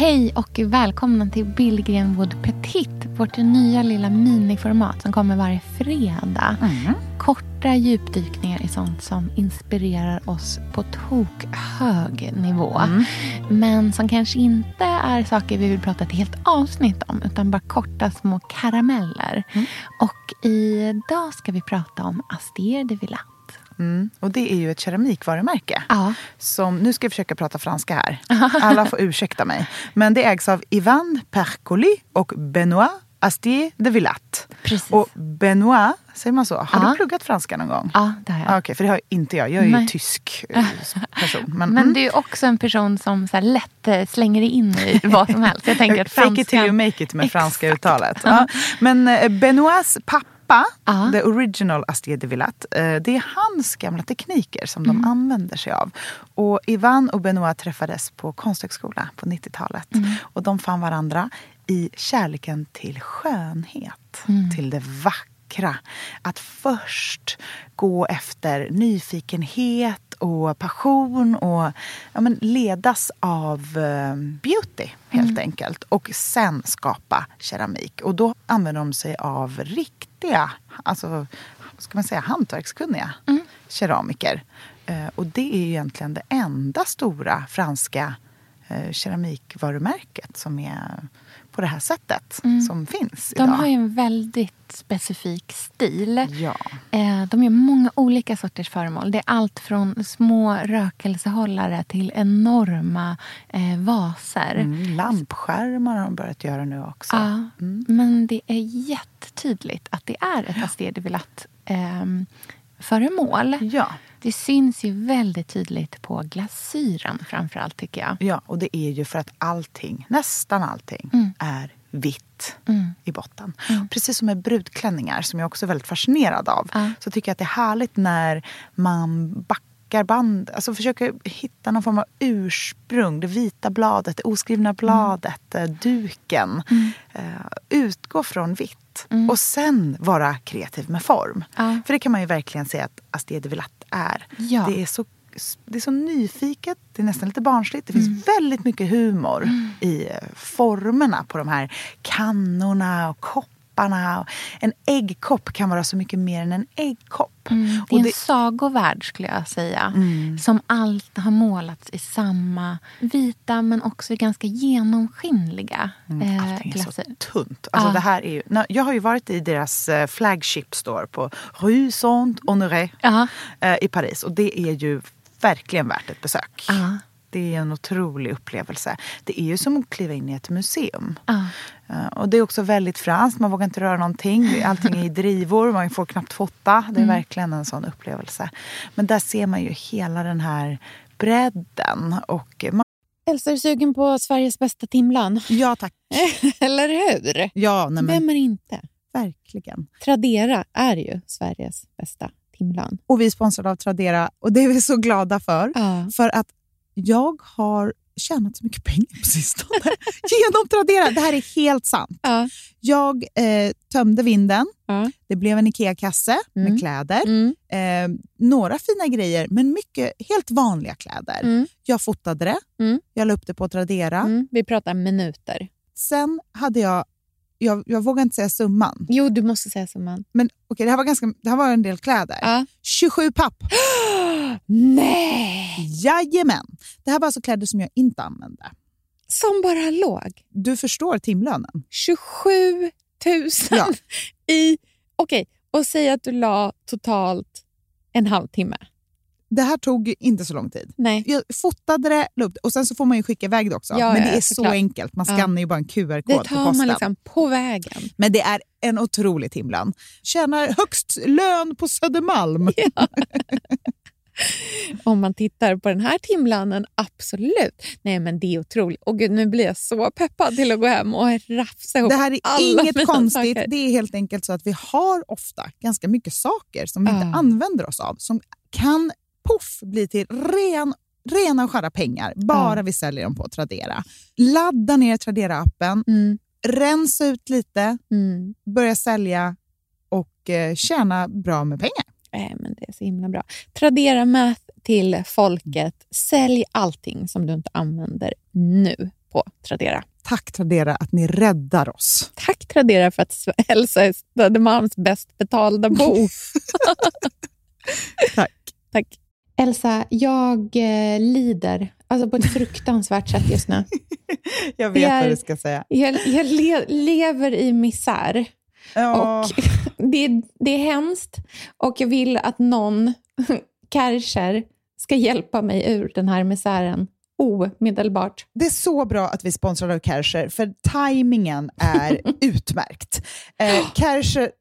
Hej och välkomna till Billgren Wood Petit, vårt nya lilla miniformat som kommer varje fredag. Mm. Korta djupdykningar i sånt som inspirerar oss på tok hög nivå. Mm. Men som kanske inte är saker vi vill prata ett helt avsnitt om, utan bara korta små karameller. Mm. Och idag ska vi prata om Astier de Villatte. Mm. Och det är ju ett keramikvarumärke. Ja. Som, nu ska jag försöka prata franska här. Alla får ursäkta mig. Men det ägs av Ivan Percoli och Benoit Astier de. Precis. Och Benoit, säger man så? Har Ja. du pluggat franska någon gång? Ja, det har jag. Ah, Okej, för det har inte jag. Jag är ju Nej. tysk eh, person. Men, Men mm. du är också en person som så lätt eh, slänger in i vad som helst. Jag tänker Fake it till you franskan... make it med franska Exakt. uttalet. Ja. Men eh, Benoits pappa, Ja. the original Astier de Villatte, eh, det är hans gamla tekniker som Mm. de använder sig av. Och Ivan och Benoit träffades på konsthögskola på 90-talet. Mm. Och de fann varandra i kärleken till skönhet, Mm. till det vackra. Att först gå efter nyfikenhet och passion och ja, men ledas av eh, beauty helt enkelt. Och sen skapa keramik. Och då använder de sig av riktiga, alltså ska man säga, hantverkskunniga keramiker. Eh, och det är ju egentligen det enda stora franska eh, keramikvarumärket som är på det här sättet som finns De idag. har ju en väldigt specifik stil. Ja. Eh, De gör många olika sorters föremål. Det är allt från små rökelsehållare till enorma vaser. Mm, lampskärmar har de börjat göra nu också. Ja, Men det är jättetydligt att det är ett Astier de Villatte eh, föremål. Ja. Det syns ju väldigt tydligt på glasyren framförallt tycker jag. ja, och det är ju för att allting, nästan allting, Mm. är vitt i botten. Precis som med brudklänningar, som jag också är väldigt fascinerad av, Ja. så tycker jag att det är härligt när man backar band, alltså försöker hitta någon form av ursprung. Det vita bladet, det oskrivna bladet, eh, duken. Eh, utgå från vitt. Och sen vara kreativ med form. Ja. För det kan man ju verkligen säga att Astier de Villatte är. Ja. Det är så det är så nyfiket, det är nästan lite barnsligt. Det finns Mm. väldigt mycket humor i eh, formerna på de här kannorna och kopparna. En äggkopp kan vara så mycket mer än en äggkopp. Mm, det är en det, sagovärld skulle jag säga. Mm. Som allt har målats i samma vita men också ganska genomskinliga eh, Mm, allting är så glasyr. tunt. Alltså Ja. det här är ju, jag har ju varit i deras eh, flagship store på Rue Saint-Honoré Ja. eh, i Paris. Och det är ju verkligen värt ett besök. Ja. Det är en otrolig upplevelse. Det är ju som att kliva in i ett museum. Ja. Eh, Och det är också väldigt franskt. Man vågar inte röra någonting. Allting är i drivor. Man får knappt fota. Det är verkligen en sån upplevelse. Men där ser man ju hela den här bredden. Och man, Elsa, är du sugen på Sveriges bästa timlan? ja, tack. Eller hur? Ja, nej, men Vem är inte? verkligen. Tradera är ju Sveriges bästa timlan. Och vi är sponsrade av Tradera och det är vi så glada för. Ja. För att jag har tjänat så mycket pengar på sistone genom Tradera. Det här är helt sant. Ja. Jag eh, tömde vinden. Ja. Det blev en IKEA-kasse Mm. med kläder. Mm. Eh, några fina grejer, men mycket helt vanliga kläder. Mm. Jag fotade det. Mm. Jag la upp det på Tradera. Mm. Vi pratar minuter. Sen hade jag... Jag, jag vågar inte säga summan. Jo, du måste säga summan. Men okej, det, här var ganska, det här var en del kläder. Ja. 27 papp. Nej! Jajamän. Det här var alltså kläder som jag inte använde. Som bara låg. Du förstår timlönen. 27 000 Ja. i... Okej, och säg att du la totalt en halvtimme. Det här tog inte så lång tid. Nej. Jag fotade det, upp det och sen så får man ju skicka iväg det också. Ja, Men det ja, är så enkelt. Man Ja. skannar ju bara en QR-kod Det på tar posten. man liksom på vägen. Men det är en otrolig timlön. Tjänar högst lön på Södermalm. Om man tittar på den här timlönen, absolut. Nej, men det är otroligt. Och gud, nu blir jag så peppad till att gå hem och rafsa ihop Det här är alla inget konstigt. saker. Det är helt enkelt så att vi har ofta ganska mycket saker som vi Ja. inte använder oss av. Som kan poff bli till ren, rena och skära pengar bara Ja. vi säljer dem på Tradera. Ladda ner Tradera-appen, Mm, rensa ut lite, mm. börja sälja och eh, tjäna bra med pengar. Nej, men det är så himla bra. Tradera Math till folket. Sälj allting som du inte använder nu. på Tradera. Tack Tradera att ni räddar oss. Tack Tradera för att Elsa är Södermalms bäst betalda bo. Tack. Tack. Elsa, jag eh, lider alltså på ett fruktansvärt sätt just nu. jag vet är, vad du ska säga. Jag, jag le, lever i misär. Ja. Och det, det är hemskt och jag vill att någon, Kärcher, ska hjälpa mig ur den här misären omedelbart. Det är så bra att vi sponsrar av Kärcher, för tajmingen är utmärkt. Eh, Kärcher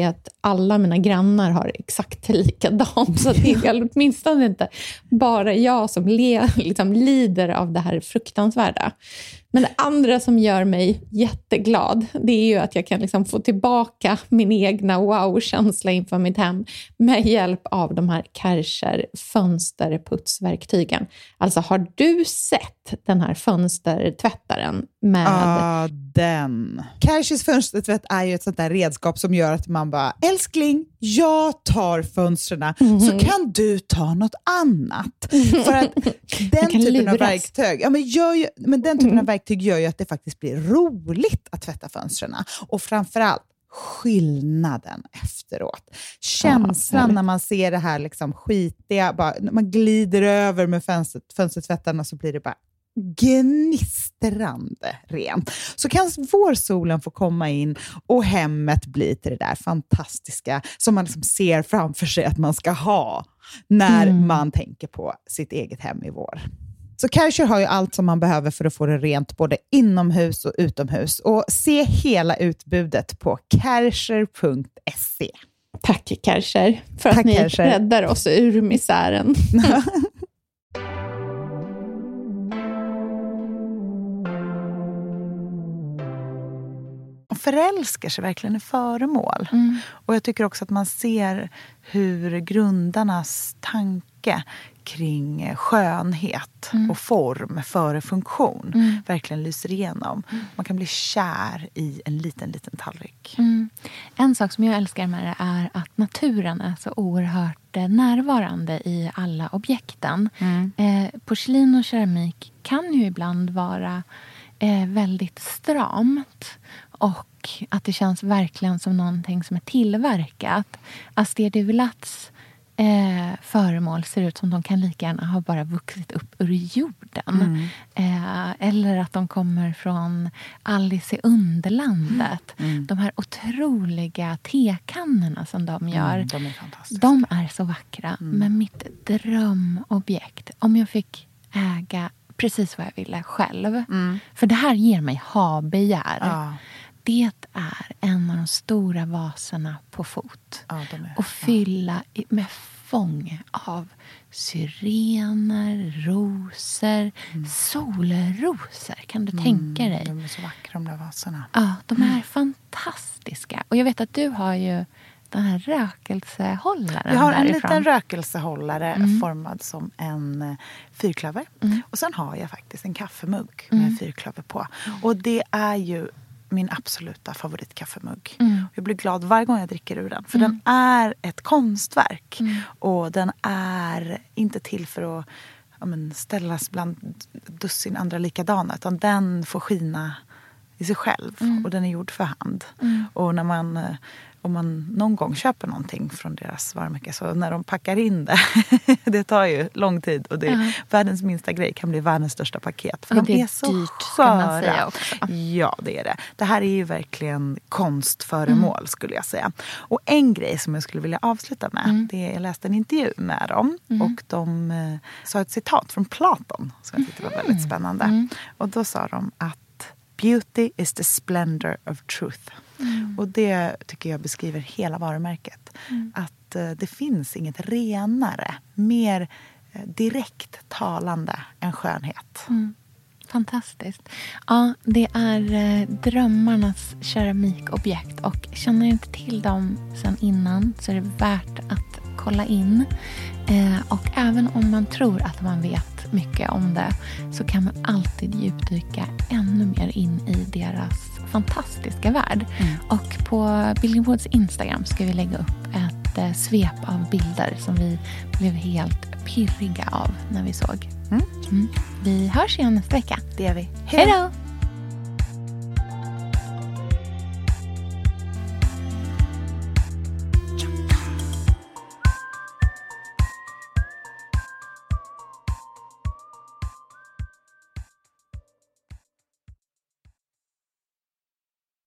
är att alla mina grannar har exakt likadant. Så det är åtminstone inte bara jag som le, liksom, lider av det här fruktansvärda. Men det andra som gör mig jätteglad, det är ju att jag kan liksom få tillbaka min egna wow-känsla inför mitt hem med hjälp av de här Kärcher fönsterputsverktygen. Alltså, har du sett den här fönstertvättaren med... Ja, den. Kärchers fönstertvätt är ju ett sånt där redskap som gör att man bara, älskling, jag tar fönstren, mm. så kan du ta något annat. För att den typen luras. av verktyg, ja, men, gör men den typen mm. av verktyg gör ju att det faktiskt blir roligt att tvätta fönstren. Och framförallt, skillnaden efteråt. Känslan ja, när man ser det här liksom skitiga, bara, när man glider över med fönster, fönstertvättarna så blir det bara gnistrande rent. Så kan vårsolen få komma in och hemmet bli till det där fantastiska som man liksom ser framför sig att man ska ha när mm. man tänker på sitt eget hem i vår. Så Kärcher har ju allt som man behöver för att få det rent både inomhus och utomhus. Och se hela utbudet på kärcher.se. Tack Kärcher för Tack, att ni Kärcher. räddar oss ur misären. förälskar sig verkligen i föremål. Mm. Och jag tycker också att man ser hur grundarnas tanke kring skönhet mm. och form före funktion mm. verkligen lyser igenom. Man kan bli kär i en liten, liten tallrik. Mm. En sak som jag älskar med det är att naturen är så oerhört eh, närvarande i alla objekten. Mm. Eh, porslin och keramik kan ju ibland vara eh, väldigt stramt. Och att det känns verkligen som någonting som är tillverkat. Aster de Vilats eh, föremål ser ut som de kan lika gärna ha bara vuxit upp ur jorden. Mm. Eh, eller att de kommer från Alice i Underlandet. Mm. mm. De här otroliga tekannorna som de mm, gör. Mm, de, är fantastiska. de är så vackra. Mm. Men mitt drömobjekt, om jag fick äga precis vad jag ville själv. För det här ger mig ha-begär. Ja det är en av de stora vaserna på fot. Ja, och fylla med fång av syrener, rosor, mm. solrosor. Kan du mm, tänka dig? De är så vackra de där vaserna. Ja, de är mm. fantastiska. Och jag vet att du har ju den här rökelsehållaren Jag har en därifrån. liten rökelsehållare mm. formad som en eh, fyrklöver. Mm. Och sen har jag faktiskt en kaffemugg med mm. fyrklöver på. Och det är ju min absoluta favoritkaffemugg. Mm. Jag blir glad varje gång jag dricker ur den. För mm. den är ett konstverk. Mm. Och den är inte till för att ja, men, ställas bland dussin andra likadana. Utan den får skina i sig själv. Mm. Och den är gjord för hand. Mm. Och när man eh, om man någon gång köper någonting från deras varumärke så när de packar in det, det tar ju lång tid och det är uh-huh. världens minsta grej kan bli världens största paket. För och de är, är så dyrt, sköra. Ja, det är det. Det här är ju verkligen konstföremål mm. skulle jag säga. Och en grej som jag skulle vilja avsluta med, mm. det är jag läste en intervju med dem mm. och de eh, sa ett citat från Platon som jag tyckte var väldigt mm. spännande. Mm. Och då sa de att Beauty is the splendor of truth. Mm. Och det tycker jag beskriver hela varumärket. Mm. Att eh, det finns inget renare, mer eh, direkt talande än skönhet. Mm. Fantastiskt. Ja, det är eh, drömmarnas keramikobjekt. Och känner inte till dem sen innan så är det värt att kolla in. Eh, och även om man tror att man vet mycket om det så kan man alltid djupdyka ännu mer in i deras fantastiska värld. Mm. Och på Building Woods Instagram ska vi lägga upp ett eh, svep av bilder som vi blev helt pirriga av när vi såg. Mm. Mm. Vi hörs igen nästa vecka. Det gör vi. Hej då!